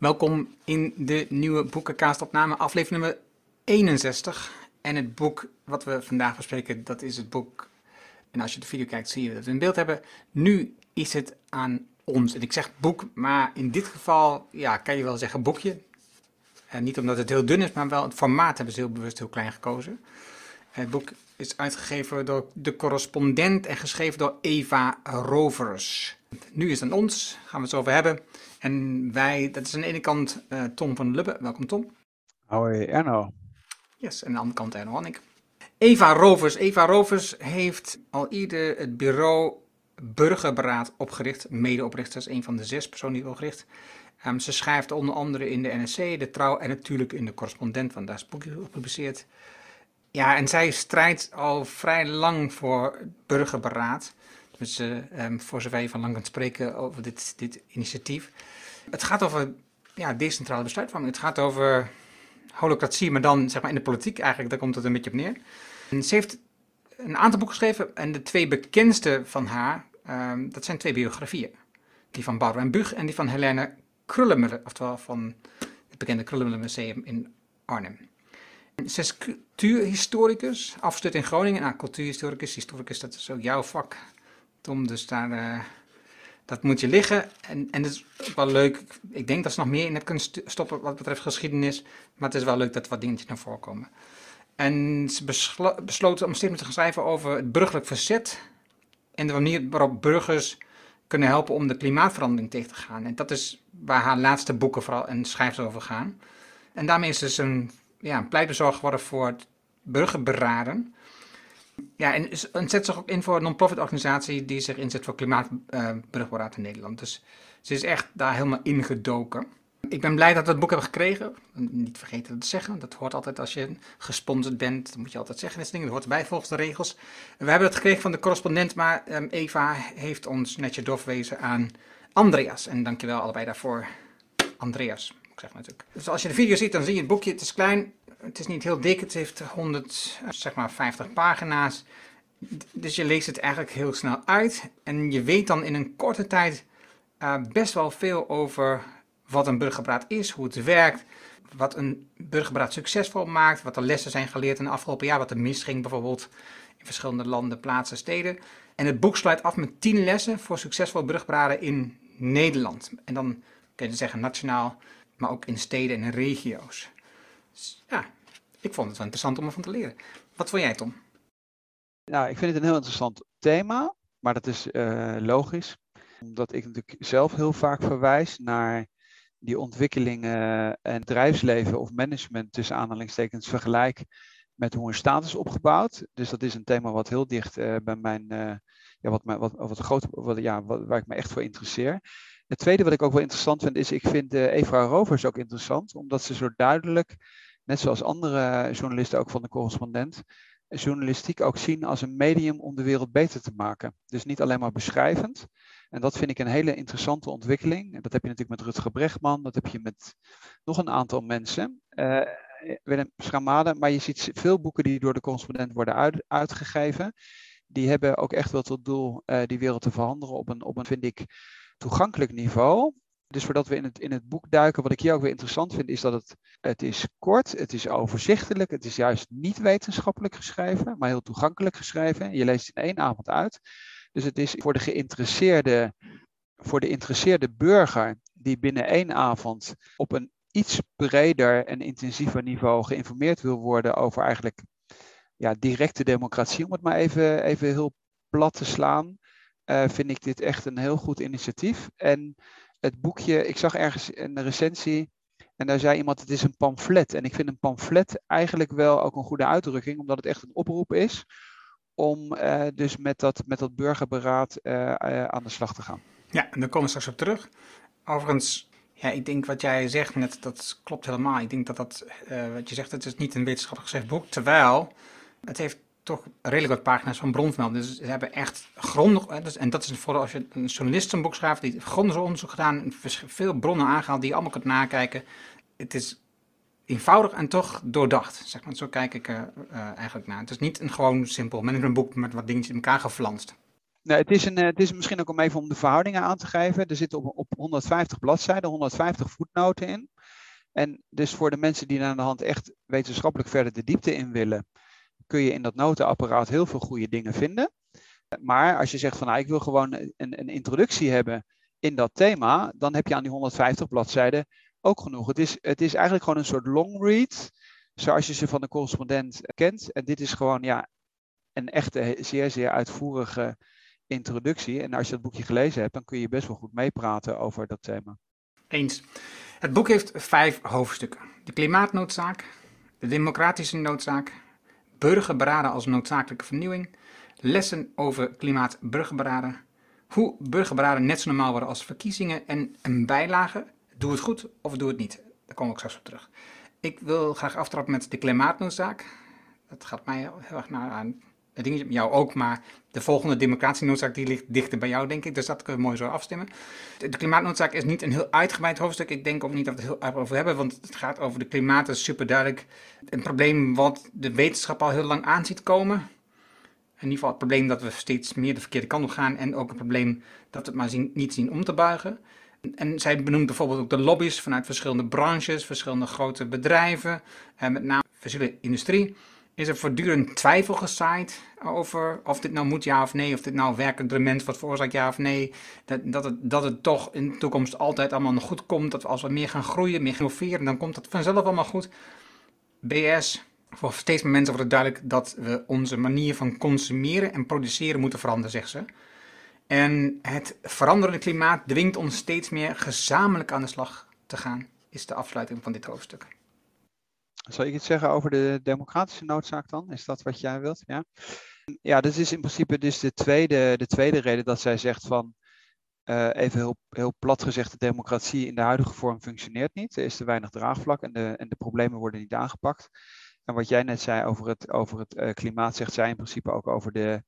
Welkom in de nieuwe boekenkaastopname, aflevering nummer 61. En het boek wat we vandaag bespreken, dat is het boek, en als je de video kijkt zie je dat we in beeld hebben. Nu is het aan ons. En ik zeg boek, maar in dit geval ja, kan je wel zeggen boekje. En niet omdat het heel dun is, maar wel het formaat hebben ze heel bewust heel klein gekozen. Het boek is uitgegeven door de correspondent en geschreven door Eva Rovers. Nu is het aan ons, gaan we het over hebben. En wij, dat is aan de ene kant uh, Tom van Lubbe. Welkom Tom. Hoi Erno. Yes, en aan de andere kant Erno Hannik. Eva Rovers. Eva Rovers heeft al eerder het bureau Burgerberaad opgericht. Medeoprichter is een van de zes personen die opgericht. Um, ze schrijft onder andere in de NRC, de Trouw en natuurlijk in de Correspondent, want daar is het boekje gepubliceerd. Ja, en zij strijdt al vrij lang voor burgerberaad. Dus um, voor zover je van lang kunt spreken over dit, dit initiatief. Het gaat over ja, decentrale besluitvorming. Het gaat over holocratie, maar dan zeg maar in de politiek eigenlijk. Daar komt het een beetje op neer. En ze heeft een aantal boeken geschreven. En de twee bekendste van haar, um, dat zijn twee biografieën. Die van Barbara en Bug en die van Helene Krullenmuller. Oftewel van het bekende Krullenmuller Museum in Arnhem. Is cultuurhistoricus, afgestut in Groningen. Nou, cultuurhistoricus, historicus, dat is ook jouw vak, Tom. Dus daar, uh, dat moet je liggen. En, en het is wel leuk. Ik denk dat ze nog meer in hebt kunnen stoppen wat betreft geschiedenis. Maar het is wel leuk dat wat dingetjes naar voren komen. En ze besloten om steeds te gaan schrijven over het burgerlijk verzet. En de manier waarop burgers kunnen helpen om de klimaatverandering tegen te gaan. En dat is waar haar laatste boeken vooral en schrijft over gaan. En daarmee is dus een ja, een pleitbezorger geworden voor het burgerberaden. Ja, en, zet zich ook in voor een non-profit organisatie die zich inzet voor klimaatburgerberaad uh, in Nederland. Dus ze is echt daar helemaal ingedoken. Ik ben blij dat we het boek hebben gekregen. Niet vergeten te zeggen. Dat hoort altijd als je gesponsord bent. Dat moet je altijd zeggen. Dat, ding. dat hoort erbij volgens de regels. We hebben het gekregen van de correspondent. Maar um, Eva heeft ons netjes doorverwezen aan Andreas. En dankjewel allebei daarvoor, Andreas natuurlijk. Dus als je de video ziet, dan zie je het boekje. Het is klein, het is niet heel dik. Het heeft 100, zeg maar 50 pagina's. Dus je leest het eigenlijk heel snel uit. En je weet dan in een korte tijd uh, best wel veel over wat een burgerberaad is, hoe het werkt, wat een burgerberaad succesvol maakt, wat de lessen zijn geleerd in het afgelopen jaar, wat er misging bijvoorbeeld in verschillende landen, plaatsen, steden. En het boek sluit af met 10 lessen voor succesvol burgerberaden in Nederland. En dan kun je zeggen nationaal, maar ook in steden en regio's. Dus ja, ik vond het wel interessant om ervan te leren. Wat vond jij, Tom? Nou, ik vind het een heel interessant thema, maar dat is uh, logisch. Omdat ik natuurlijk zelf heel vaak verwijs naar die ontwikkelingen en bedrijfsleven of management tussen aanhalingstekens vergelijk met hoe een staat is opgebouwd. Dus dat is een thema wat heel dicht uh, bij mijn, uh, ja, wat, wat, wat, ja, waar ik me echt voor interesseer. Het tweede wat ik ook wel interessant vind, is ik vind uh, Eva Rovers ook interessant, omdat ze zo duidelijk, net zoals andere journalisten ook van de correspondent, journalistiek ook zien als een medium om de wereld beter te maken. Dus niet alleen maar beschrijvend. En dat vind ik een hele interessante ontwikkeling. En dat heb je natuurlijk met Rutger Brechtman, dat heb je met nog een aantal mensen. Uh, Willem Schamade, maar je ziet veel boeken die door de correspondent worden uit, uitgegeven. Die hebben ook echt wel tot doel uh, die wereld te veranderen op een, op een, vind ik, toegankelijk niveau. Dus voordat we in het, in het boek duiken, wat ik hier ook weer interessant vind, is dat het, het is kort, het is overzichtelijk, het is juist niet wetenschappelijk geschreven, maar heel toegankelijk geschreven. Je leest het in één avond uit. Dus het is voor de geïnteresseerde, voor de interesseerde burger die binnen één avond op een iets breder en intensiever niveau geïnformeerd wil worden over eigenlijk ja, directe democratie, om het maar even, even heel plat te slaan. Eh, vind ik dit echt een heel goed initiatief. En het boekje, ik zag ergens een recensie en daar zei iemand het is een pamflet. En ik vind een pamflet eigenlijk wel ook een goede uitdrukking, omdat het echt een oproep is om uh, dus met dat, met dat burgerberaad uh, aan de slag te gaan. Ja, en daar komen we straks op terug. Overigens, ja, ik denk wat jij zegt net, dat klopt helemaal. Ik denk dat dat, wat je zegt, het is niet een wetenschappelijk gezegd boek, terwijl het heeft toch redelijk wat pagina's van bronvermelding. Dus ze hebben echt grondig, dus, en dat is vooral als je een journalist een boek schrijft, die grondig onderzoek gedaan, veel bronnen aangehaald die je allemaal kunt nakijken. Het is eenvoudig en toch doordacht, zeg maar. Zo kijk ik uh, eigenlijk naar. Het is niet een gewoon simpel managementboek met wat dingetjes in elkaar geflanst. Nou, het, is een, het is misschien ook om even om de verhoudingen aan te geven. Er zitten op, op 150 bladzijden 150 voetnoten in. En dus voor de mensen die aan de hand echt wetenschappelijk verder de diepte in willen, kun je in dat notenapparaat heel veel goede dingen vinden. Maar als je zegt van nou, ik wil gewoon een, een introductie hebben in dat thema, dan heb je aan die 150 bladzijden ook genoeg. Het is, het is eigenlijk gewoon een soort long read, zoals je ze van de correspondent kent. En dit is gewoon ja, een echte, zeer, zeer uitvoerige introductie. En als je dat boekje gelezen hebt, dan kun je best wel goed meepraten over dat thema. Eens. Het boek heeft vijf hoofdstukken. De klimaatnoodzaak, de democratische noodzaak, burgerberaden als noodzakelijke vernieuwing, lessen over klimaat-burgerberaden, hoe burgerberaden net zo normaal worden als verkiezingen en een bijlage, doe het goed of doe het niet. Daar kom ik straks op terug. Ik wil graag aftrappen met de klimaatnoodzaak. Dat gaat mij heel erg naar aan dingetje, jou ook, maar de volgende democratische noodzaak die ligt dichter bij jou, denk ik. Dus dat kunnen we mooi zo afstemmen. De, klimaatnoodzaak is niet een heel uitgebreid hoofdstuk. Ik denk ook niet dat we het heel erg over hebben, want het gaat over de klimaat. Dat is super duidelijk. Een probleem wat de wetenschap al heel lang aan ziet komen. In ieder geval het probleem dat we steeds meer de verkeerde kant op gaan. En ook het probleem dat we het maar zien, niet zien om te buigen. En zij benoemt bijvoorbeeld ook de lobby's vanuit verschillende branches, verschillende grote bedrijven, en met name fossiele industrie is er voortdurend twijfel gezaaid over of dit nou moet ja of nee, of dit nou werkelijk dement wat veroorzaakt ja of nee. Dat, dat, het, dat het toch in de toekomst altijd allemaal nog goed komt, dat we als we meer gaan groeien, meer gaan dan komt dat vanzelf allemaal goed. BS, voor steeds meer mensen wordt het duidelijk dat we onze manier van consumeren en produceren moeten veranderen, zegt ze. En het veranderende klimaat dwingt ons steeds meer gezamenlijk aan de slag te gaan, is de afsluiting van dit hoofdstuk. Zal ik iets zeggen over de democratische noodzaak dan? Is dat wat jij wilt? Ja, ja dat is in principe dus de tweede, de tweede reden dat zij zegt van, uh, even heel, heel plat gezegd, de democratie in de huidige vorm functioneert niet. Er is te weinig draagvlak en de, en de problemen worden niet aangepakt. En wat jij net zei over het, over het uh, klimaat, zegt zij in principe ook over de,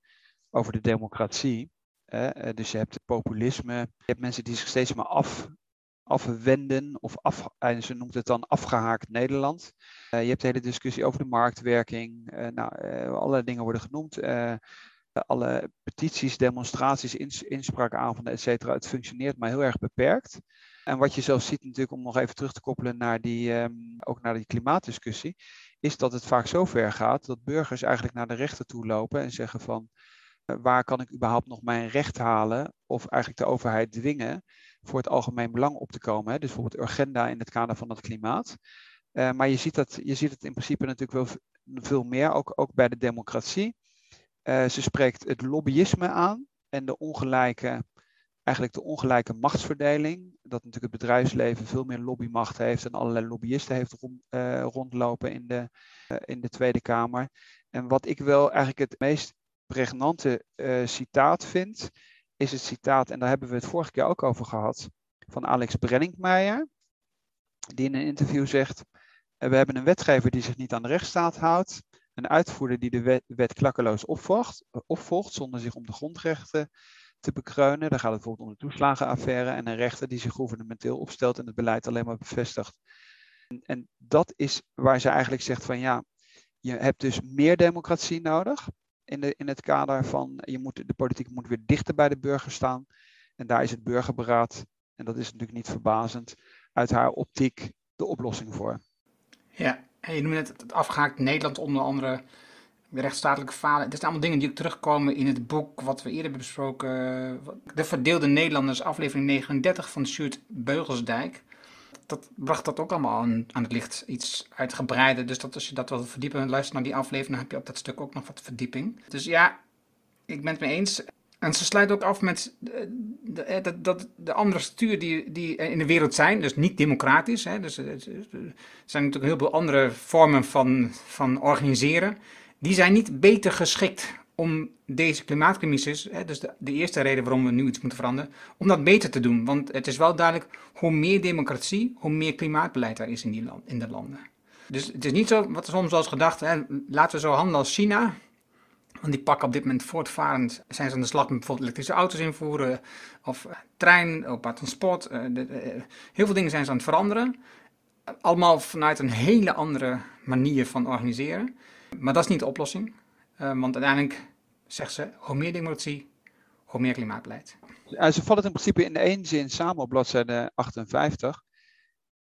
over de democratie. Uh, dus je hebt populisme, je hebt mensen die zich steeds maar af, afwenden, of af, ze noemt het dan afgehaakt Nederland. Uh, je hebt de hele discussie over de marktwerking. Uh, nou, allerlei dingen worden genoemd. alle petities, demonstraties, ins inspraakavonden, et cetera. Het functioneert maar heel erg beperkt. En wat je zelf ziet natuurlijk, om nog even terug te koppelen naar die, um, ook naar die klimaatdiscussie, is dat het vaak zo ver gaat dat burgers eigenlijk naar de rechter toe lopen en zeggen van waar kan ik überhaupt nog mijn recht halen of eigenlijk de overheid dwingen voor het algemeen belang op te komen. Hè? Dus bijvoorbeeld agenda in het kader van het klimaat. Uh, maar je ziet, dat, je ziet het in principe natuurlijk wel veel meer, ook, ook bij de democratie. Uh, ze spreekt het lobbyisme aan en de ongelijke, eigenlijk de ongelijke machtsverdeling. Dat natuurlijk het bedrijfsleven veel meer lobbymacht heeft en allerlei lobbyisten heeft uh, rondlopen in de, in de Tweede Kamer. En wat ik wel eigenlijk het meest pregnante citaat vind, is het citaat, en daar hebben we het vorige keer ook over gehad, van Alex Brenningmeijer, die in een interview zegt, eh, we hebben een wetgever die zich niet aan de rechtsstaat houdt, een uitvoerder die de wet, klakkeloos opvolgt, opvolgt zonder zich om de grondrechten te bekreunen. Daar gaat het bijvoorbeeld om de toeslagenaffaire en een rechter die zich gouvernementeel opstelt en het beleid alleen maar bevestigt. En, en dat is waar ze eigenlijk zegt van ja, je hebt dus meer democratie nodig in, de, in het kader van je moet, de politiek moet weer dichter bij de burger staan. En daar is het burgerberaad, en dat is natuurlijk niet verbazend, uit haar optiek de oplossing voor. Ja, en je noemde net het afgehaakt Nederland onder andere de rechtsstatelijke falen. Het zijn allemaal dingen die ook terugkomen in het boek wat we eerder hebben besproken. De Verdeelde Nederlanders, aflevering 39 van Sjoerd Beugelsdijk dat bracht dat ook allemaal aan, aan het licht. Iets uitgebreider. Dus dat als je dat wil verdiepen, luister naar die aflevering, dan heb je op dat stuk ook nog wat verdieping. Dus ja, ik ben het mee eens. En ze sluit ook af met dat, dat de andere stuur die, die in de wereld zijn, dus niet democratisch. Hè, dus er zijn natuurlijk heel veel andere vormen van, van organiseren. Die zijn niet beter geschikt om deze klimaatcrisis, dus de, eerste reden waarom we nu iets moeten veranderen, om dat beter te doen. Want het is wel duidelijk, hoe meer democratie, hoe meer klimaatbeleid er is in, die in de landen. Dus het is niet zo, wat soms als gedacht, hè, laten we zo handelen als China. Want die pakken op dit moment voortvarend, zijn ze aan de slag met bijvoorbeeld elektrische auto's invoeren, of uh, trein, openbaar transport. De, uh, heel veel dingen zijn ze aan het veranderen. Allemaal vanuit een hele andere manier van organiseren. Maar dat is niet de oplossing. Want uiteindelijk zegt ze, hoe meer democratie, hoe meer klimaatbeleid. ze vallen in principe in één zin samen op bladzijde 58.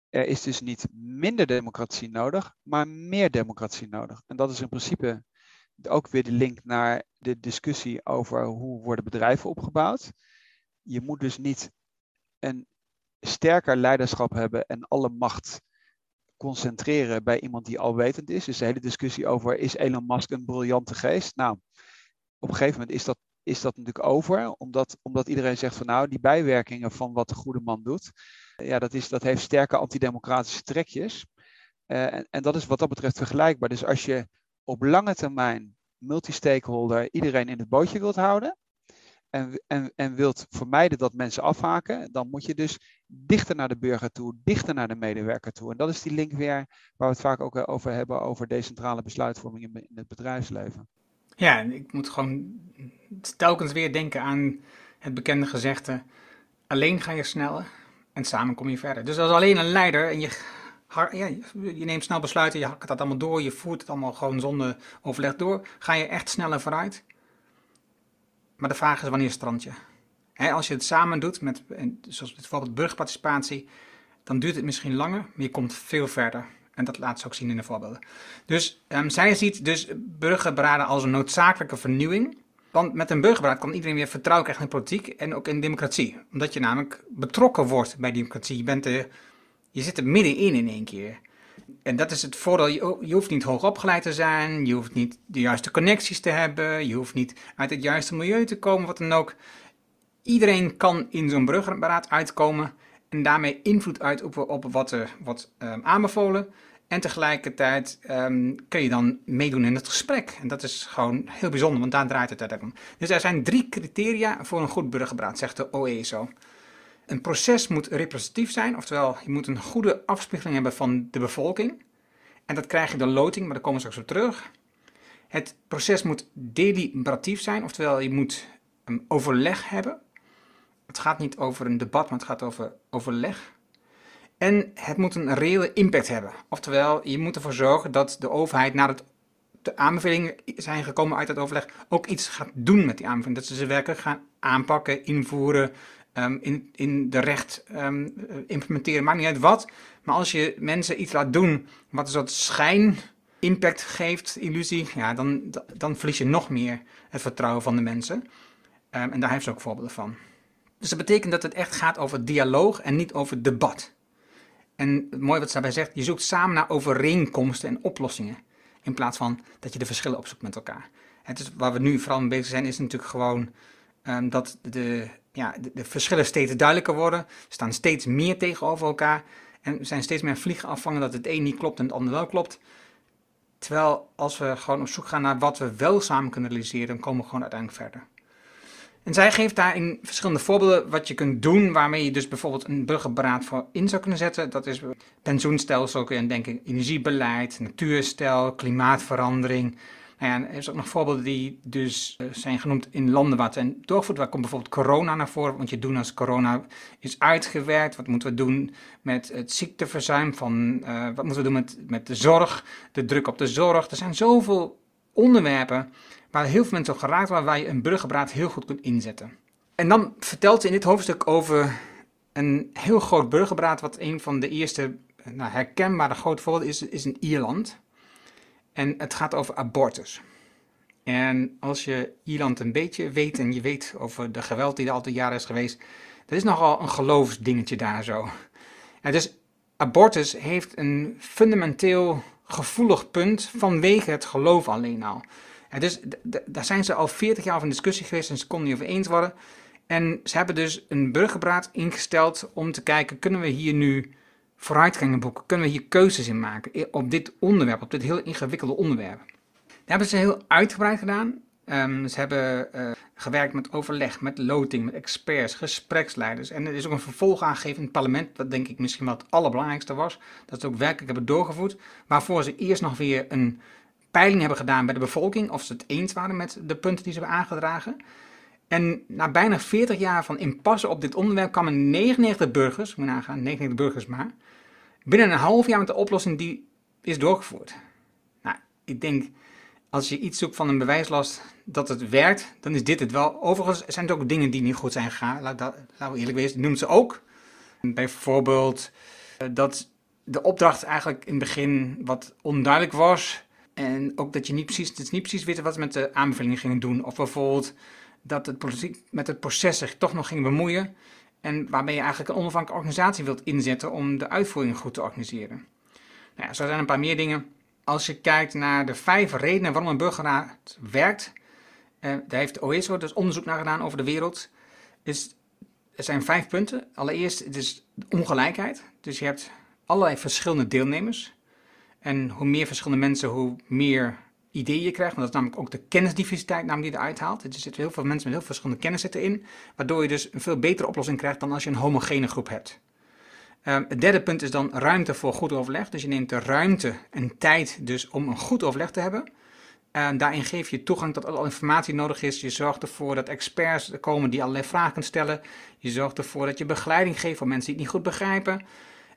Er is dus niet minder democratie nodig, maar meer democratie nodig. En dat is in principe ook weer de link naar de discussie over hoe worden bedrijven opgebouwd. Je moet dus niet een sterker leiderschap hebben en alle macht concentreren bij iemand die alwetend is. Dus de hele discussie over is Elon Musk een briljante geest? Nou, op een gegeven moment is dat, is dat natuurlijk over, omdat, omdat iedereen zegt van nou, die bijwerkingen van wat de goede man doet, ja, dat, is, dat heeft sterke antidemocratische trekjes. Uh, en, en dat is wat dat betreft vergelijkbaar. Dus als je op lange termijn multi-stakeholder iedereen in het bootje wilt houden, en, en, en wilt vermijden dat mensen afhaken, dan moet je dus dichter naar de burger toe, dichter naar de medewerker toe. En dat is die link weer waar we het vaak ook over hebben, over decentrale besluitvorming in, het bedrijfsleven. Ja, ik moet gewoon telkens weer denken aan het bekende gezegde, alleen ga je sneller en samen kom je verder. Dus als alleen een leider en je, je neemt snel besluiten, je hakt dat allemaal door, je voert het allemaal gewoon zonder overleg door, ga je echt sneller vooruit. Maar de vraag is wanneer strand je? als je het samen doet, met, zoals bijvoorbeeld burgerparticipatie, dan duurt het misschien langer, maar je komt veel verder. En dat laat ze ook zien in de voorbeelden. Dus um, zij ziet dus burgerberaden als een noodzakelijke vernieuwing. Want met een burgerberaad kan iedereen weer vertrouwen krijgen in politiek en ook in democratie. Omdat je namelijk betrokken wordt bij democratie. Je, bent er, je zit er middenin in één keer. En dat is het voordeel. Je, hoeft niet hoog opgeleid te zijn. Je hoeft niet de juiste connecties te hebben. Je hoeft niet uit het juiste milieu te komen, wat dan ook. Iedereen kan in zo'n burgerberaad uitkomen. En daarmee invloed uitoefenen op wat er wordt um, aanbevolen. En tegelijkertijd um, kun je dan meedoen in het gesprek. En dat is gewoon heel bijzonder, want daar draait het uiteindelijk om. Dus er zijn drie criteria voor een goed burgerberaad, zegt de OE zo. Een proces moet representatief zijn, oftewel je moet een goede afspiegeling hebben van de bevolking. En dat krijg je door loting, maar daar komen we straks op terug. Het proces moet deliberatief zijn, oftewel je moet een overleg hebben. Het gaat niet over een debat, maar het gaat over overleg. En het moet een reële impact hebben. Oftewel, je moet ervoor zorgen dat de overheid nadat de aanbevelingen zijn gekomen uit het overleg ook iets gaat doen met die aanbevelingen. Dat ze ze werkelijk gaan aanpakken, invoeren, um, in, in de recht um, implementeren. Maakt niet uit wat. Maar als je mensen iets laat doen wat een soort schijn impact geeft, illusie, ja, dan, dan verlies je nog meer het vertrouwen van de mensen. Um, en daar heeft ze ook voorbeelden van. Dus dat betekent dat het echt gaat over dialoog en niet over debat. En mooi wat ze daarbij zegt, je zoekt samen naar overeenkomsten en oplossingen. In plaats van dat je de verschillen opzoekt met elkaar. Het is, waar we nu vooral mee bezig zijn, is natuurlijk gewoon dat de, ja, de, de, verschillen steeds duidelijker worden. staan steeds meer tegenover elkaar. En zijn steeds meer vliegen afvangen dat het een niet klopt en het ander wel klopt. Terwijl als we gewoon op zoek gaan naar wat we wel samen kunnen realiseren, dan komen we gewoon uiteindelijk verder. En zij geeft daar in verschillende voorbeelden wat je kunt doen, waarmee je dus bijvoorbeeld een burgerberaad voor in zou kunnen zetten. Dat is pensioenstelsel, kun je denken, energiebeleid, natuurstijl, klimaatverandering. Nou er is ook nog voorbeelden die dus eh, zijn genoemd in landen waar het zijn doorgevoerd. Waar komt bijvoorbeeld corona naar voren? Want je doen als corona is uitgewerkt. Wat moeten we doen met het ziekteverzuim? Van, uh, wat moeten we doen met, met de zorg? De druk op de zorg. Er zijn zoveel onderwerpen waar heel veel mensen op geraakt worden, waar je een burgerbraad heel goed kunt inzetten. En dan vertelt ze in dit hoofdstuk over een heel groot burgerbraad, wat een van de eerste nou, herkenbare grote voorbeelden is, is in Ierland. En het gaat over abortus. En als je Ierland een beetje weet en je weet over de geweld die er altijd jaren is geweest, dat is nogal een geloofsdingetje daar zo. Dus abortus heeft een fundamenteel gevoelig punt vanwege het geloof alleen al. En dus daar zijn ze al 40 jaar in discussie geweest en ze konden niet over eens worden. En ze hebben dus een burgerbraad ingesteld om te kijken, kunnen we hier nu vooruitgangen boeken? Kunnen we hier keuzes in maken op dit onderwerp, op dit heel ingewikkelde onderwerp? Dat hebben ze heel uitgebreid gedaan. Um, ze hebben uh, gewerkt met overleg, met loting, met experts, gespreksleiders. En er is ook een vervolg aangegeven in het parlement, dat denk ik misschien wel het allerbelangrijkste was. Dat ze ook werkelijk hebben doorgevoerd. Waarvoor ze eerst nog weer een peiling hebben gedaan bij de bevolking of ze het eens waren met de punten die ze hebben aangedragen. En na bijna 40 jaar van impasse op dit onderwerp kwamen 99 burgers, moet nagaan, 99 burgers maar, binnen een half jaar met de oplossing die is doorgevoerd. Nou, ik denk, als je iets zoekt van een bewijslast dat het werkt, dan is dit het wel. Overigens zijn er ook dingen die niet goed zijn gegaan. Laten we eerlijk wezen, noemt ze ook. Bijvoorbeeld eh, dat de opdracht eigenlijk in het begin wat onduidelijk was. En ook dat je niet precies, het niet precies wist wat ze met de aanbevelingen gingen doen. Of bijvoorbeeld dat het politiek met het proces zich toch nog ging bemoeien. En waarbij je eigenlijk een onafhankelijke organisatie wilt inzetten om de uitvoering goed te organiseren. Nou zo zijn een paar meer dingen. Als je kijkt naar de vijf redenen waarom een burgerraad werkt, eh, daar heeft OESO dus onderzoek naar gedaan over de wereld. Dus er zijn vijf punten. Allereerst, het is ongelijkheid. Dus je hebt allerlei verschillende deelnemers. En hoe meer verschillende mensen, hoe meer ideeën krijgt. Want dat is namelijk ook de kennisdiversiteit namelijk die eruit haalt. Er zitten heel veel mensen met heel veel verschillende kennis zitten in. Waardoor je dus een veel betere oplossing krijgt dan als je een homogene groep hebt. Um, het derde punt is dan ruimte voor goed overleg. Dus je neemt de ruimte en tijd dus om een goed overleg te hebben. En daarin geef je toegang tot alle informatie nodig is. Je zorgt ervoor dat experts komen die allerlei vragen kunnen stellen. Je zorgt ervoor dat je begeleiding geeft voor mensen die het niet goed begrijpen.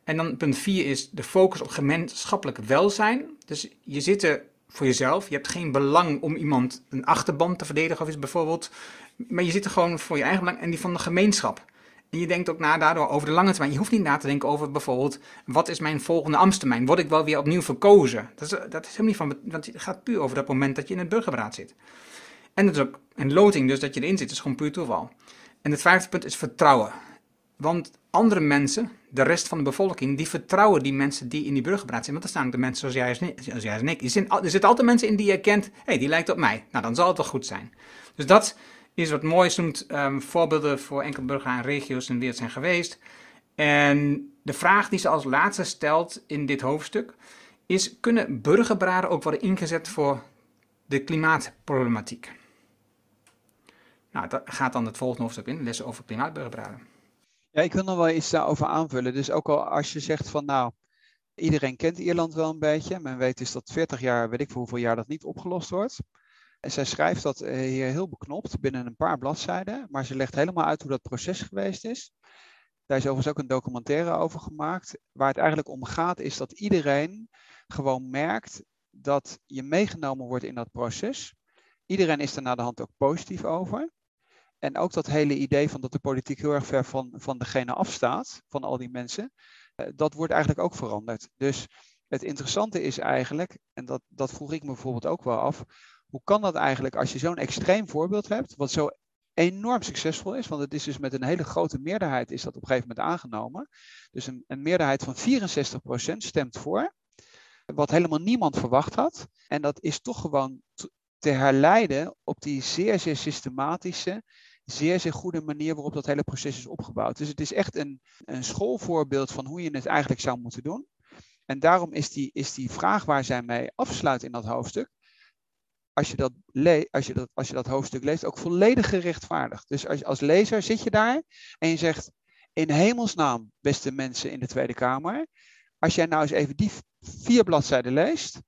En dan punt 4 is de focus op gemeenschappelijk welzijn. Dus je zit er voor jezelf. Je hebt geen belang om iemand een achterband te verdedigen of iets bijvoorbeeld. Maar je zit er gewoon voor je eigen belang en die van de gemeenschap. En je denkt ook na daardoor over de lange termijn. Je hoeft niet na te denken over bijvoorbeeld, wat is mijn volgende ambtstermijn? Word ik wel weer opnieuw verkozen? Dat is, dat is helemaal niet van, want het gaat puur over dat moment dat je in het burgerberaad zit. En dat is ook een loting, dus dat je erin zit, is gewoon puur toeval. En het vijfde punt is vertrouwen. Want andere mensen, de rest van de bevolking, die vertrouwen die mensen die in die burgerberaad zitten. Want er staan de mensen zoals jij, zoals jij en ik. Er, zijn, zitten altijd mensen in die je kent, hé, hey, die lijkt op mij. Nou, dan zal het wel goed zijn. Dus dat is wat moois noemt um, voorbeelden voor enkele burgers en regio's in de wereld zijn geweest. En de vraag die ze als laatste stelt in dit hoofdstuk is: kunnen burgerberaden ook worden ingezet voor de klimaatproblematiek? Nou, dat gaat dan het volgende hoofdstuk in, lessen over klimaatburgerberaden. Ja, ik wil nog wel iets daarover aanvullen. Dus ook al als je zegt van nou, iedereen kent Ierland wel een beetje. Men weet dus dat 40 jaar, weet ik voor hoeveel jaar dat niet opgelost wordt. En zij schrijft dat eh, hier heel beknopt binnen een paar bladzijden, maar ze legt helemaal uit hoe dat proces geweest is. Daar is overigens ook een documentaire over gemaakt. Waar het eigenlijk om gaat is dat iedereen gewoon merkt dat je meegenomen wordt in dat proces. Iedereen is er na de hand ook positief over. En ook dat hele idee van dat de politiek heel erg ver van, van degene afstaat, van al die mensen, eh, dat wordt eigenlijk ook veranderd. Dus het interessante is eigenlijk, en dat, dat vroeg ik me bijvoorbeeld ook wel af, hoe kan dat eigenlijk als je zo'n extreem voorbeeld hebt, wat zo enorm succesvol is, want het is dus met een hele grote meerderheid is dat op een gegeven moment aangenomen. Dus een, een meerderheid van 64% stemt voor, wat helemaal niemand verwacht had. En dat is toch gewoon te herleiden op die zeer, zeer systematische, zeer, zeer goede manier waarop dat hele proces is opgebouwd. Dus het is echt een, een schoolvoorbeeld van hoe je het eigenlijk zou moeten doen. En daarom is die, is die vraag waar zij mee afsluit in dat hoofdstuk, als je dat, als je dat, als je dat hoofdstuk leest, ook volledig gerechtvaardigd. Dus als, als lezer zit je daar en je zegt, in hemelsnaam, beste mensen in de Tweede Kamer, als jij nou eens even die vier bladzijden leest,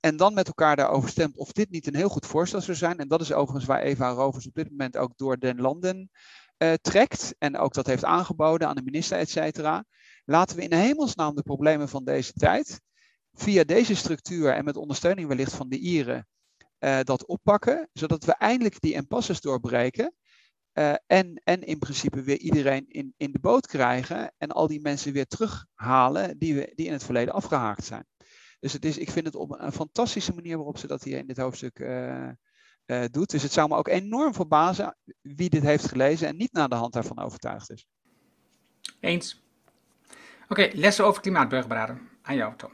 en dan met elkaar daarover stemt of dit niet een heel goed voorstel zou zijn. En dat is overigens waar Eva Rovers op dit moment ook door den landen uh, trekt. En ook dat heeft aangeboden aan de minister, et cetera. Laten we in hemelsnaam de problemen van deze tijd via deze structuur en met ondersteuning wellicht van de Ieren uh, dat oppakken, zodat we eindelijk die impasses doorbreken uh, en, en in principe weer iedereen in, in de boot krijgen en al die mensen weer terughalen die, we, die in het verleden afgehaakt zijn. Dus het is, ik vind het op een fantastische manier waarop ze dat hier in dit hoofdstuk uh, doet. Dus het zou me ook enorm verbazen wie dit heeft gelezen en niet naar de hand daarvan overtuigd is. Eens. Oké, lessen over klimaatburgerberaden. Aan jou, Tom.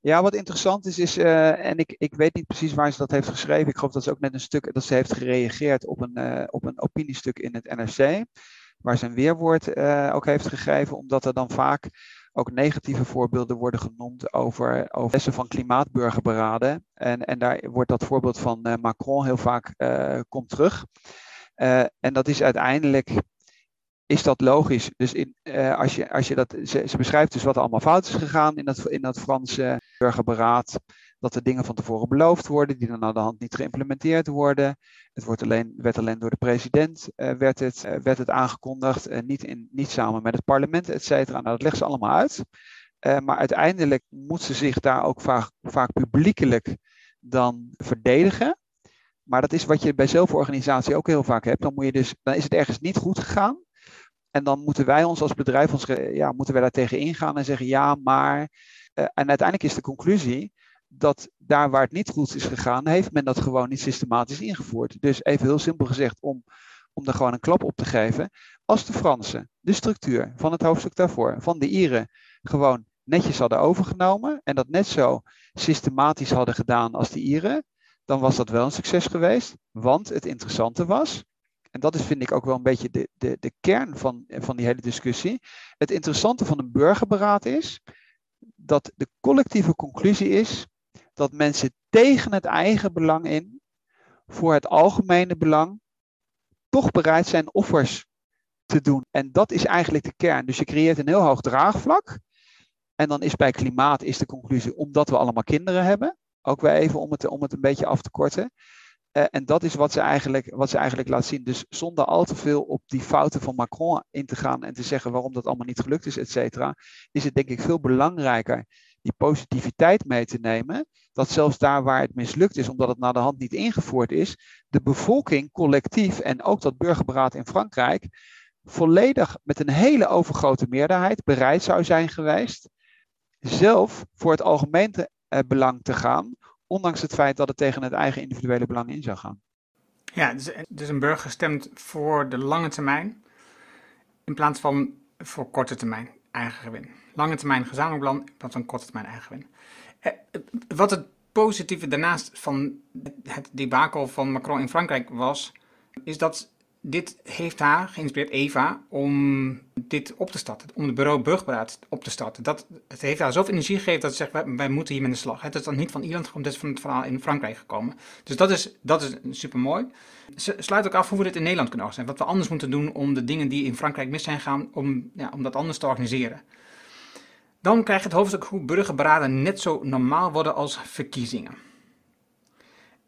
Ja, wat interessant is, is uh, en ik, ik weet niet precies waar ze dat heeft geschreven. Ik geloof dat ze ook net een stuk, dat ze heeft gereageerd op een, uh, op een opiniestuk in het NRC. Waar ze een weerwoord uh, ook heeft gegeven, omdat er dan vaak ook negatieve voorbeelden worden genoemd over, over lessen van klimaatburgerberaden. En, en daar wordt dat voorbeeld van Macron heel vaak komt terug. en dat is uiteindelijk is dat logisch. Dus in, als, je, als je dat, ze, ze, beschrijft dus wat er allemaal fout is gegaan in dat, in dat Franse burgerberaad. Dat er dingen van tevoren beloofd worden, die dan aan de hand niet geïmplementeerd worden. Het wordt alleen, werd alleen door de president uh, werd het, uh, werd het aangekondigd, niet, in, niet samen met het parlement, et cetera. Nou, dat legt ze allemaal uit. maar uiteindelijk moet ze zich daar ook vaak, vaak publiekelijk dan verdedigen. Maar dat is wat je bij zelforganisatie ook heel vaak hebt. Dan, moet je dus, dan is het ergens niet goed gegaan. En dan moeten wij ons als bedrijf, ons, ja, moeten wij daar tegen ingaan en zeggen ja, maar. Uh, en uiteindelijk is de conclusie dat daar waar het niet goed is gegaan, heeft men dat gewoon niet systematisch ingevoerd. Dus even heel simpel gezegd, om, om er gewoon een klap op te geven. Als de Fransen de structuur van het hoofdstuk daarvoor, van de Ieren, gewoon netjes hadden overgenomen en dat net zo systematisch hadden gedaan als de Ieren, dan was dat wel een succes geweest. Want het interessante was, en dat is vind ik ook wel een beetje de, de, de kern van, van die hele discussie. Het interessante van een burgerberaad is dat de collectieve conclusie is dat mensen tegen het eigen belang in, voor het algemene belang, toch bereid zijn offers te doen. En dat is eigenlijk de kern. Dus je creëert een heel hoog draagvlak. En dan is bij klimaat is de conclusie, omdat we allemaal kinderen hebben, ook weer even om het, om het een beetje af te korten. Uh, en dat is wat ze, eigenlijk, wat ze eigenlijk laat zien. Dus zonder al te veel op die fouten van Macron in te gaan en te zeggen waarom dat allemaal niet gelukt is, et cetera, is het denk ik veel belangrijker die positiviteit mee te nemen. Dat zelfs daar waar het mislukt is, omdat het naar de hand niet ingevoerd is, de bevolking collectief en ook dat burgerberaad in Frankrijk volledig met een hele overgrote meerderheid bereid zou zijn geweest zelf voor het algemeen eh, belang te gaan, ondanks het feit dat het tegen het eigen individuele belang in zou gaan. Ja, dus, dus een burger stemt voor de lange termijn in plaats van voor korte termijn eigen gewin. Lange termijn gezamenlijk belang in plaats van korte termijn eigen gewin. Eh, wat het positieve daarnaast van het debakel van Macron in Frankrijk was, is dat dit heeft haar geïnspireerd, Eva, om dit op te starten. Om het bureau Burgberaad op te starten. Dat, het heeft haar zoveel energie gegeven dat ze zegt, wij, moeten hier met de slag. Het is dan niet van Ierland gekomen, het is van het verhaal in Frankrijk gekomen. Dus dat is, dat is super mooi. Ze sluit ook af hoe we dit in Nederland kunnen zijn. Wat we anders moeten doen om de dingen die in Frankrijk mis zijn gaan, om, ja, om dat anders te organiseren. Dan krijg je het hoofdstuk hoe burgerberaden net zo normaal worden als verkiezingen.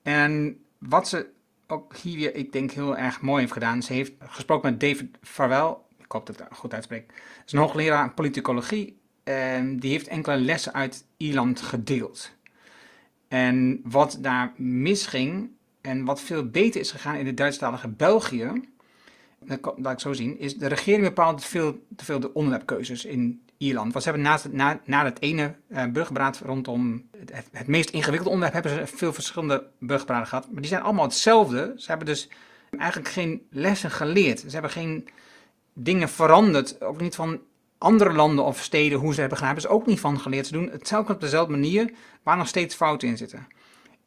En wat ze ook hier weer, ik denk, heel erg mooi heeft gedaan. Ze heeft gesproken met David Farwell, ik hoop dat ik het goed uitspreek. Dat is een hoogleraar politicologie en die heeft enkele lessen uit Ierland gedeeld. En wat daar misging en wat veel beter is gegaan in het Duitsstalige België, dat laat ik zo zien, is de regering bepaalt veel, te veel de onderwerpkeuzes in Ierland. Want ze hebben na, na het ene uh, rondom het, het, meest ingewikkelde onderwerp, hebben ze veel verschillende burgerberaden gehad. Maar die zijn allemaal hetzelfde. Ze hebben dus eigenlijk geen lessen geleerd. Ze hebben geen dingen veranderd. Ook niet van andere landen of steden hoe ze hebben gedaan. Hebben ze ook niet van geleerd. Ze doen het op dezelfde manier, waar nog steeds fouten in zitten.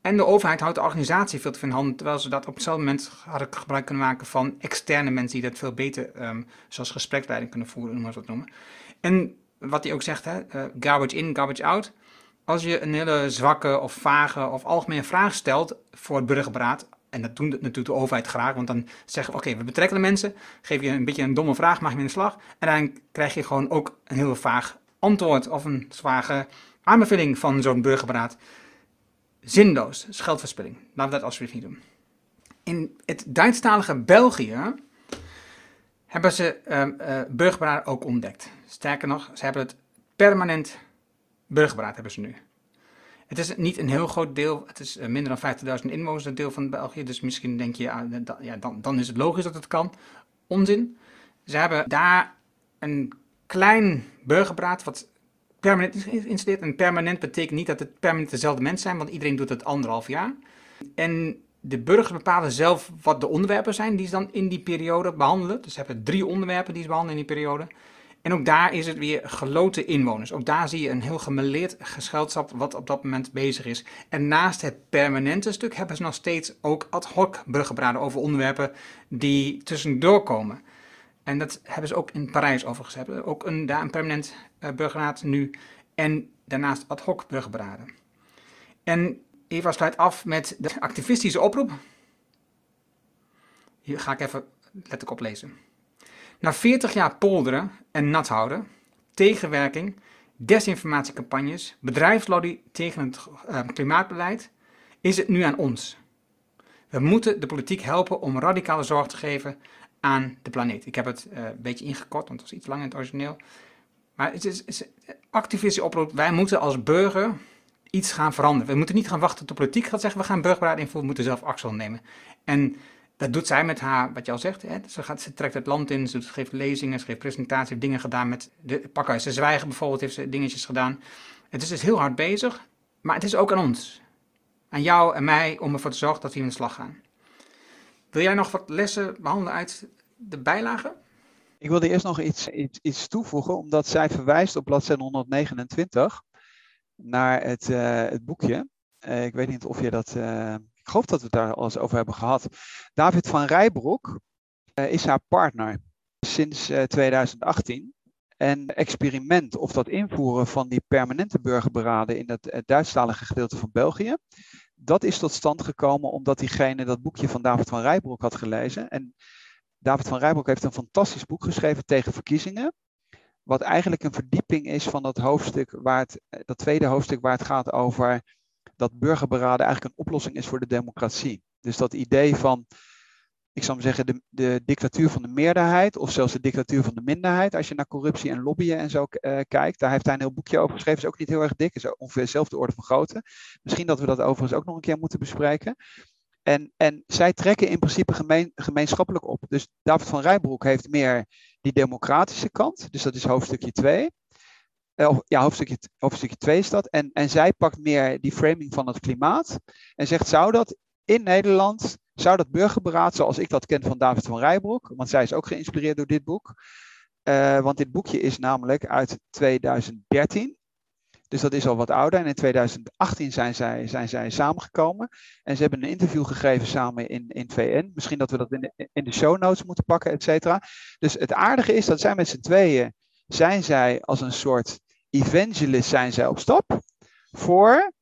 En de overheid houdt de organisatie veel te veel in handen, terwijl ze dat op hetzelfde moment hadden gebruik kunnen maken van externe mensen die dat veel beter, um, zoals gespreksleiding kunnen voeren, noem maar wat noemen. En wat hij ook zegt, hè, uh, garbage in, garbage out. Als je een hele zwakke of vage of algemene vraag stelt voor het burgerberaad, en dat doen natuurlijk de overheid graag, want dan zeggen we, oké, we betrekken de mensen, geef je een beetje een domme vraag, mag je in de slag, en dan krijg je gewoon ook een heel vaag antwoord of een zware aanbeveling van zo'n burgerberaad. Zinloos, geldverspilling. Laten we dat alsjeblieft niet doen. In het Duitsstalige België hebben ze uh, burgerberaad ook ontdekt. Sterker nog, ze hebben het permanent burgerberaad hebben ze nu. Het is niet een heel groot deel, het is eh, minder dan 50.000 inwoners dat deel van België, dus misschien denk je, ja, ja dan, dan is het logisch dat het kan. Onzin. Ze hebben daar een klein burgerberaad wat permanent is geïnstalleerd. En permanent betekent niet dat het permanent dezelfde mensen zijn, want iedereen doet het anderhalf jaar. En de burgers bepalen zelf wat de onderwerpen zijn die ze dan in die periode behandelen. Dus ze hebben drie onderwerpen die ze behandelen in die periode. En ook daar is het weer geloten inwoners. Ook daar zie je een heel gemeleerd gescheldschap wat op dat moment bezig is. En naast het permanente stuk hebben ze nog steeds ook ad hoc burgerbraden over onderwerpen die tussendoor komen. En dat hebben ze ook in Parijs overigens. Hebben ook een, daar een permanent uh, burgerraad nu en daarnaast ad hoc burgerberaden. En Eva sluit af met de activistische oproep. Hier ga ik even letterlijk oplezen. Na 40 jaar polderen en nat houden, tegenwerking, desinformatiecampagnes, bedrijfslobby tegen het uh, klimaatbeleid, is het nu aan ons. We moeten de politiek helpen om radicale zorg te geven aan de planeet. Ik heb het uh, een beetje ingekort, want het was iets langer in het origineel. Maar het is, is activistische oproep. Wij moeten als burger iets gaan veranderen. We moeten niet gaan wachten tot de politiek gaat zeggen, we gaan burgerberaad invoeren, we moeten zelf actie nemen. En dat doet zij met haar, wat je al zegt. Hè? Ze, gaat, ze trekt het land in, ze geeft lezingen, ze geeft presentaties, dingen gedaan met de pakhuis. Ze zwijgen bijvoorbeeld, heeft ze dingetjes gedaan. Het is dus heel hard bezig, maar het is ook aan ons. Aan jou en mij om ervoor te zorgen dat we in de slag gaan. Wil jij nog wat lessen behandelen uit de bijlagen? Ik wilde eerst nog iets, iets, iets toevoegen, omdat zij verwijst op bladzijde 129 naar het, uh, het boekje. Uh, ik weet niet of je dat. Uh, ik geloof dat we het daar al eens over hebben gehad. David van Rijbroek is haar partner sinds 2018. En experiment of dat invoeren van die permanente burgerberaden in het Duitsstalige gedeelte van België, dat is tot stand gekomen omdat diegene dat boekje van David van Rijbroek had gelezen. En David van Rijbroek heeft een fantastisch boek geschreven tegen verkiezingen. Wat eigenlijk een verdieping is van dat hoofdstuk waar het, dat tweede hoofdstuk waar het gaat over dat burgerberaden eigenlijk een oplossing is voor de democratie. Dus dat idee van, ik zou zeggen, de, de dictatuur van de meerderheid, of zelfs de dictatuur van de minderheid, als je naar corruptie en lobbyen en zo uh, kijkt. Daar heeft hij een heel boekje over geschreven, is ook niet heel erg dik, is ongeveer dezelfde orde van grootte. Misschien dat we dat overigens ook nog een keer moeten bespreken. En, en zij trekken in principe gemeen, gemeenschappelijk op. Dus David van Rijbroek heeft meer die democratische kant. Dus dat is hoofdstukje 2. Uh, eh, ja, hoofdstukje, hoofdstukje 2 is dat. En, en zij pakt meer die framing van het klimaat. En zegt, zou dat in Nederland, zou dat burgerberaad zoals ik dat ken van David van Rijbroek, want zij is ook geïnspireerd door dit boek. Uh, want dit boekje is namelijk uit 2013. Dus dat is al wat ouder. En in 2018 zijn zij, zijn zij samengekomen. En ze hebben een interview gegeven samen in, in VN. Misschien dat we dat in de, in de show notes moeten pakken, et cetera. Dus het aardige is dat zij met z'n tweeën, zijn zij als een soort evangelist zijn zij op stap. Voor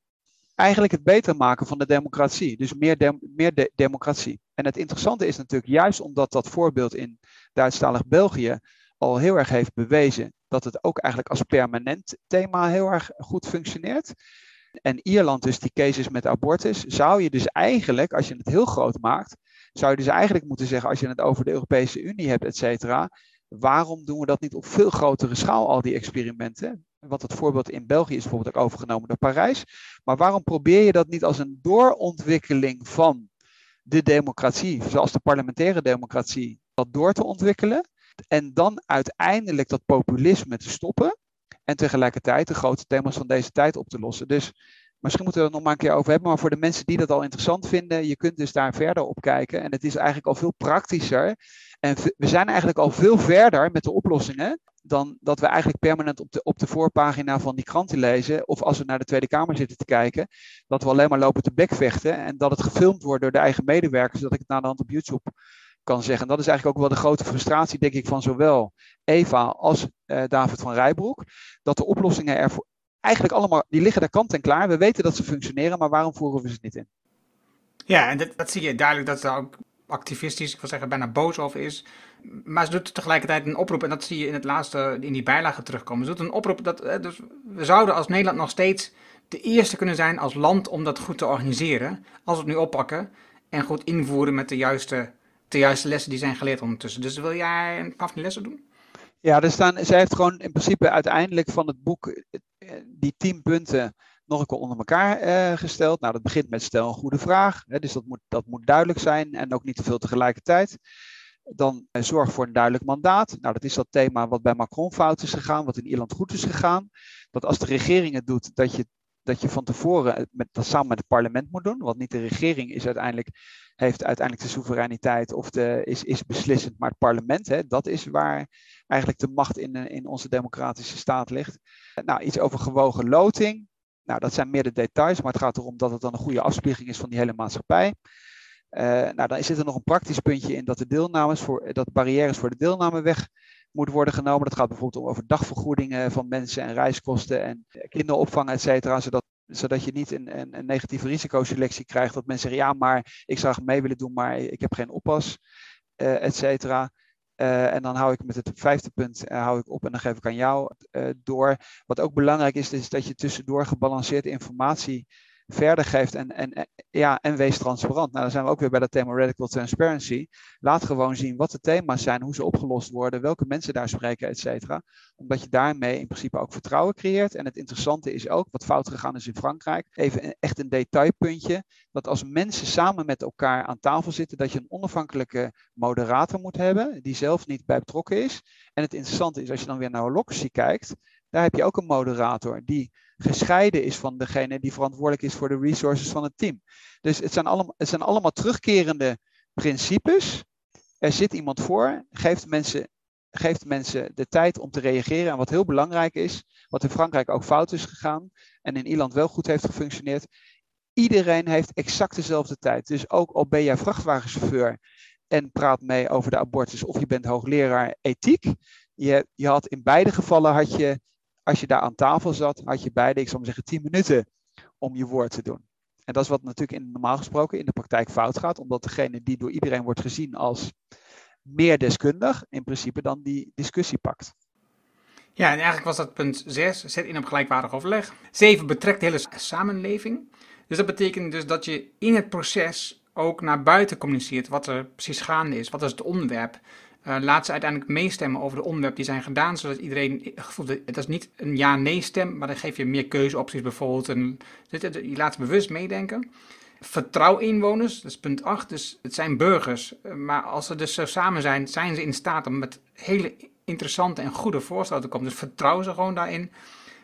eigenlijk het beter maken van de democratie. Dus meer, meer de democratie. En het interessante is natuurlijk juist omdat dat voorbeeld in Duitsstalig België al heel erg heeft bewezen dat het ook eigenlijk als permanent thema heel erg goed functioneert. En Ierland dus die cases met abortus, zou je dus eigenlijk, als je het heel groot maakt, zou je dus eigenlijk moeten zeggen, als je het over de Europese Unie hebt, et cetera, waarom doen we dat niet op veel grotere schaal, al die experimenten? Want het voorbeeld in België is bijvoorbeeld ook overgenomen door Parijs. Maar waarom probeer je dat niet als een doorontwikkeling van de democratie, zoals de parlementaire democratie, dat door te ontwikkelen? En dan uiteindelijk dat populisme te stoppen. En tegelijkertijd de grote thema's van deze tijd op te lossen. Dus misschien moeten we het nog maar een keer over hebben. Maar voor de mensen die dat al interessant vinden, je kunt dus daar verder op kijken. En het is eigenlijk al veel praktischer. En we zijn eigenlijk al veel verder met de oplossingen. Dan dat we eigenlijk permanent op de, op de voorpagina van die kranten lezen. Of als we naar de Tweede Kamer zitten te kijken. Dat we alleen maar lopen te bekvechten. En dat het gefilmd wordt door de eigen medewerkers. Dat ik het na de hand op YouTube kan zeggen. En dat is eigenlijk ook wel de grote frustratie, denk ik, van zowel Eva als uh, David van Rijbroek. Dat de oplossingen er eigenlijk allemaal, die liggen daar kant en klaar. We weten dat ze functioneren, maar waarom voeren we ze niet in? Ja, en dat, dat zie je duidelijk dat ze ook activistisch, ik wil zeggen bijna boos over is. Maar ze doet tegelijkertijd een oproep, en dat zie je in het laatste, in die bijlage terugkomen. Ze doet een oproep dat dus we zouden als Nederland nog steeds de eerste kunnen zijn als land om dat goed te organiseren. Als we het nu oppakken en goed invoeren met de juiste de juiste lessen die zijn geleerd ondertussen. Dus wil jij een paar van die lessen doen? Ja, er staan, zij heeft gewoon in principe uiteindelijk van het boek eh, die tien punten nog een keer onder elkaar eh, gesteld. Nou, dat begint met stel een goede vraag. Hè, dus dat moet, dat moet duidelijk zijn en ook niet te veel tegelijkertijd. Dan eh, zorg voor een duidelijk mandaat. Nou, dat is dat thema wat bij Macron fout is gegaan, wat in Ierland goed is gegaan. Dat als de regering het doet, dat je, dat je van tevoren met, dat samen met het parlement moet doen. Want niet de regering is uiteindelijk heeft uiteindelijk de soevereiniteit of de, is, is beslissend, maar het parlement, hè, dat is waar eigenlijk de macht in, in onze democratische staat ligt. Nou, iets over gewogen loting. Nou, dat zijn meer de details, maar het gaat erom dat het dan een goede afspiegeling is van die hele maatschappij. Uh, nou, dan zit er nog een praktisch puntje in dat de deelnames voor, dat barrières voor de deelname weg moeten worden genomen. Dat gaat bijvoorbeeld om over dagvergoedingen van mensen en reiskosten en kinderopvang, et cetera, zodat zodat je niet een, een, een, negatieve risicoselectie krijgt. Dat mensen zeggen, ja, maar ik zou mee willen doen, maar ik heb geen oppas, uh, et cetera. Uh, en dan hou ik met het vijfde punt uh, hou ik op en dan geef ik aan jou door. Wat ook belangrijk is, is dat je tussendoor gebalanceerde informatie verder geeft en, en, ja, en wees transparant. Nou, dan zijn we ook weer bij dat thema radical transparency. Laat gewoon zien wat de thema's zijn, hoe ze opgelost worden, welke mensen daar spreken, et cetera. Omdat je daarmee in principe ook vertrouwen creëert. En het interessante is ook, wat fout gegaan is in Frankrijk, even echt een detailpuntje, dat als mensen samen met elkaar aan tafel zitten, dat je een onafhankelijke moderator moet hebben, die zelf niet bij betrokken is. En het interessante is, als je dan weer naar Holocracy kijkt, daar heb je ook een moderator die gescheiden is van degene die verantwoordelijk is voor de resources van het team. Dus het zijn allemaal, het zijn allemaal terugkerende principes. Er zit iemand voor, geeft mensen, geeft mensen de tijd om te reageren. En wat heel belangrijk is, wat in Frankrijk ook fout is gegaan en in Ierland wel goed heeft gefunctioneerd. Iedereen heeft exact dezelfde tijd. Dus ook al ben jij vrachtwagenchauffeur en praat mee over de abortus of je bent hoogleraar ethiek. Je, je had in beide gevallen had je als je daar aan tafel zat, had je beide, ik zou zeggen, 10 minuten om je woord te doen. En dat is wat natuurlijk in, normaal gesproken in de praktijk fout gaat, omdat degene die door iedereen wordt gezien als meer deskundig, in principe dan die discussie pakt. Ja, en eigenlijk was dat punt 6, zet in op gelijkwaardig overleg. 7, betrekt de hele samenleving. Dus dat betekent dus dat je in het proces ook naar buiten communiceert wat er precies gaande is, wat is het onderwerp. Uh, laat ze uiteindelijk meestemmen over de onderwerpen die zijn gedaan, zodat iedereen het is niet een ja-nee stem, maar dan geef je meer keuzeopties bijvoorbeeld. En, je laat ze bewust meedenken. Vertrouw inwoners, dat is punt 8, dus het zijn burgers. Eh, maar als ze dus zo samen zijn, zijn ze in staat om met hele interessante en goede voorstellen te komen. Dus vertrouw ze gewoon daarin.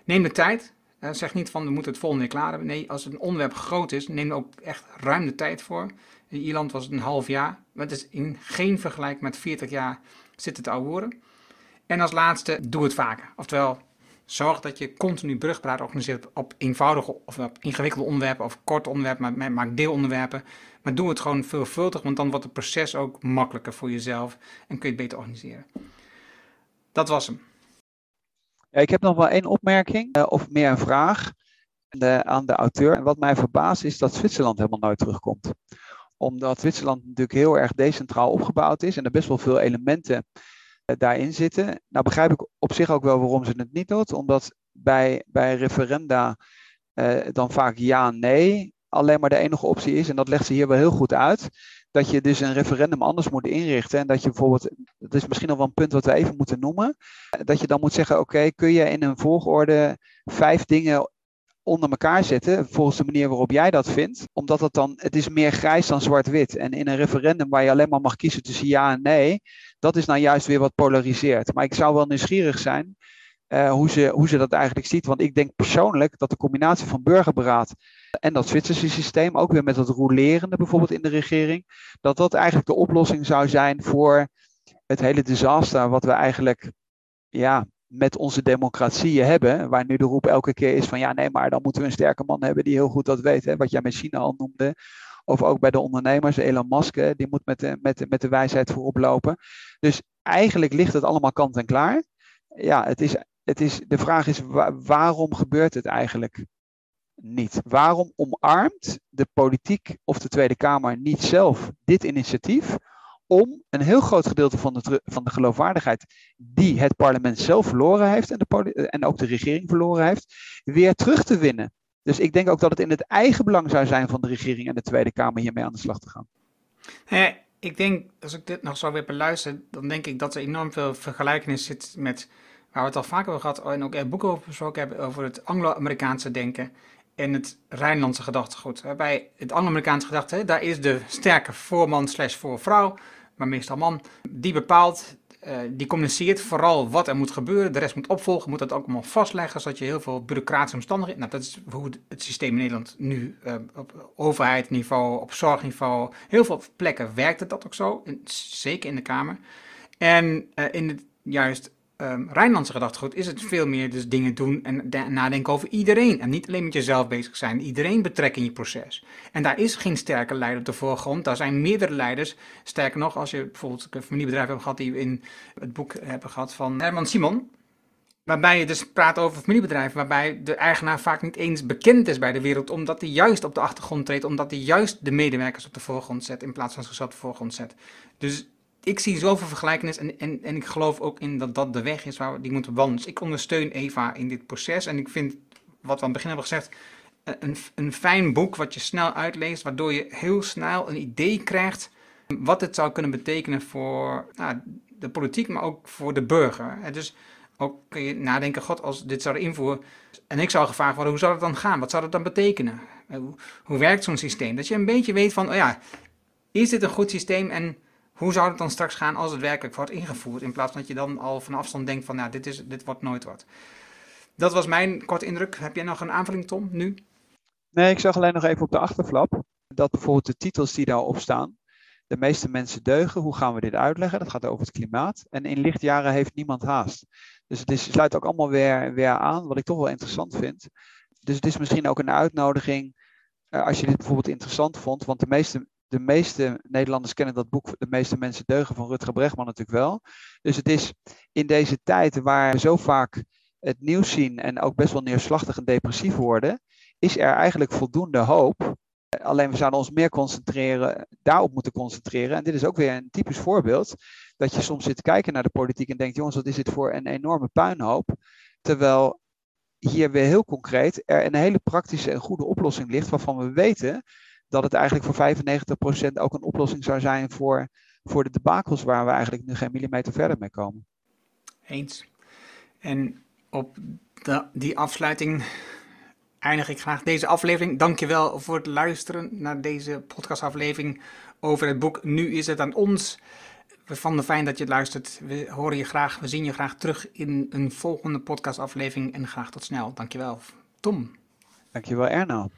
Neem de tijd. Uh, zeg niet van we moeten het volgende klaar hebben. Nee, als een onderwerp groot is, neem er ook echt ruim de tijd voor. In Ierland was het een half jaar. Maar het is in geen vergelijking met 40 jaar zitten te worden. En als laatste, doe het vaker. Oftewel, zorg dat je continu brugpraat organiseert op eenvoudige of op ingewikkelde onderwerpen of korte onderwerpen, maar maak deelonderwerpen. Maar doe het gewoon veelvuldig, want dan wordt het proces ook makkelijker voor jezelf en kun je het beter organiseren. Dat was hem. Ik heb nog wel één opmerking, uh, of meer een vraag de, aan de auteur. En wat mij verbaast is dat Zwitserland helemaal nooit terugkomt omdat Zwitserland natuurlijk heel erg decentraal opgebouwd is en er best wel veel elementen uh, daarin zitten. Nou begrijp ik op zich ook wel waarom ze het niet doet, omdat bij, bij referenda uh, dan vaak ja, nee alleen maar de enige optie is, en dat legt ze hier wel heel goed uit, dat je dus een referendum anders moet inrichten. En dat je bijvoorbeeld, dat is misschien nog wel een punt wat we even moeten noemen, dat je dan moet zeggen, oké, kun je in een volgorde vijf dingen onder elkaar zetten, volgens de manier waarop jij dat vindt. Omdat het dan, het is meer grijs dan zwart-wit. En in een referendum waar je alleen maar mag kiezen tussen ja en nee, dat is nou juist weer wat polariseert. Maar ik zou wel nieuwsgierig zijn uh, hoe, ze, hoe ze dat eigenlijk ziet. Want ik denk persoonlijk dat de combinatie van burgerberaad en dat Zwitserse systeem, ook weer met dat rolerende bijvoorbeeld in de regering, dat dat eigenlijk de oplossing zou zijn voor het hele disaster wat we eigenlijk ja, met onze democratieën hebben, waar nu de roep elke keer is van ja, nee, maar dan moeten we een sterke man hebben die heel goed dat weet. Hè, wat jij met China al noemde. Of ook bij de ondernemers, Elon Musk, die moet met de, met, de, met de wijsheid voorop lopen. Dus eigenlijk ligt het allemaal kant en klaar. Ja, het is, het is, de vraag is waarom gebeurt het eigenlijk niet? Waarom omarmt de politiek of de Tweede Kamer niet zelf dit initiatief? Om een heel groot gedeelte van de, van de geloofwaardigheid die het parlement zelf verloren heeft en, de, en ook de regering verloren heeft, weer terug te winnen. Dus ik denk ook dat het in het eigen belang zou zijn van de regering en de Tweede Kamer hiermee aan de slag te gaan. ik denk, als ik dit nog zo weer beluister, dan denk ik dat er enorm veel vergelijkenis zit met waar we het al vaker over gehad en ook boeken over besproken hebben, over het Anglo-Amerikaanse denken en het Rijnlandse gedachtegoed. Bij het Anglo-Amerikaanse gedachte, daar is de sterke voorman slash voorvrouw maar meestal man, die bepaalt, uh, die communiceert vooral wat er moet gebeuren. De rest moet opvolgen, moet dat ook allemaal vastleggen, zodat je heel veel bureaucratische omstandigheden... Nou, dat is hoe het systeem in Nederland nu uh, op overheidsniveau, op zorgniveau, heel veel plekken werkt het dat ook zo, zeker in de Kamer. En uh, in het juist um, Rijnlandse gedachtegoed is het veel meer dus dingen doen en nadenken over iedereen. En niet alleen met jezelf bezig zijn. Iedereen betrekken in je proces. En daar is geen sterke leider op de voorgrond. Daar zijn meerdere leiders. Sterker nog, als je bijvoorbeeld een familiebedrijf hebt gehad die we in het boek hebben gehad van Herman Simon. Waarbij je dus praat over familiebedrijven, waarbij de eigenaar vaak niet eens bekend is bij de wereld, omdat hij juist op de achtergrond treedt, omdat hij juist de medewerkers op de voorgrond zet, in plaats van zichzelf op de voorgrond zet. Dus ik zie zoveel vergelijkenis en, en, en ik geloof ook in dat dat de weg is waar we die moeten wandelen. Dus ik ondersteun Eva in dit proces en ik vind, wat we aan het begin hebben gezegd, een, een fijn boek wat je snel uitleest, waardoor je heel snel een idee krijgt wat het zou kunnen betekenen voor nou, de politiek, maar ook voor de burger. Dus ook kun je nadenken, god, als dit zouden invoeren en ik zou gevraagd worden, hoe zou dat dan gaan? Wat zou dat dan betekenen? Hoe, hoe werkt zo'n systeem? Dat je een beetje weet van, oh ja, is dit een goed systeem en hoe zou het dan straks gaan als het werkelijk wordt ingevoerd? In plaats van dat je dan al van afstand denkt van, nou, dit, is, dit wordt nooit wat. Dat was mijn korte indruk. Heb jij nog een aanvulling, Tom, nu? Nee, ik zag alleen nog even op de achterflap dat bijvoorbeeld de titels die daarop staan, de meeste mensen deugen. Hoe gaan we dit uitleggen? Dat gaat over het klimaat. En in lichtjaren heeft niemand haast. Dus het is, sluit ook allemaal weer, weer aan, wat ik toch wel interessant vind. Dus het is misschien ook een uitnodiging, uh, als je dit bijvoorbeeld interessant vond, want de meeste, de meeste Nederlanders kennen dat boek, de meeste mensen deugen van Rutger Bregman natuurlijk wel. Dus het is in deze tijd waar we zo vaak het nieuws zien en ook best wel neerslachtig en depressief worden, is er eigenlijk voldoende hoop Alleen we zouden ons meer concentreren, daarop moeten concentreren. En dit is ook weer een typisch voorbeeld. Dat je soms zit te kijken naar de politiek en denkt, jongens, wat is dit voor een enorme puinhoop. Terwijl hier weer heel concreet er een hele praktische en goede oplossing ligt, waarvan we weten dat het eigenlijk voor 95% ook een oplossing zou zijn voor, voor de debakels waar we eigenlijk nu geen millimeter verder mee komen. Eens. En op de, die afsluiting eindig ik graag deze aflevering. Dankjewel voor het luisteren naar deze podcastaflevering over het boek Nu is het aan ons. We vonden fijn dat je het luistert. We horen je graag, we zien je graag terug in een volgende podcastaflevering en graag tot snel. Dankjewel. Tom. Dankjewel Erno.